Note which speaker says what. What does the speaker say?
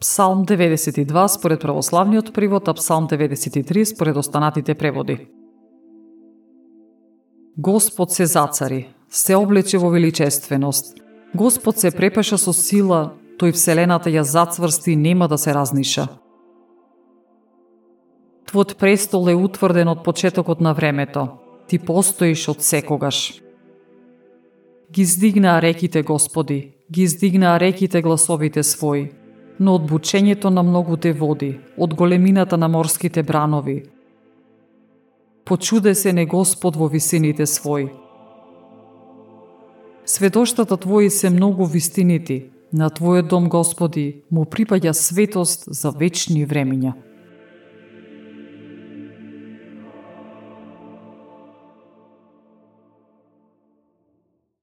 Speaker 1: Псалм 92 според православниот превод, а Псалм 93 според останатите преводи. Господ се зацари, се облече во величественост. Господ се препеша со сила, тој вселената ја зацврсти и нема да се разниша. Твот престол е утврден од почетокот на времето. Ти постоиш од секогаш. Ги здигнаа реките, Господи, ги здигнаа реките гласовите своји, но од бучењето на многуте води, од големината на морските бранови. Почуде се не Господ во висините свој. Светоштата Твои се многу вистинити, на Твојот дом, Господи, му припаѓа светост за вечни времиња.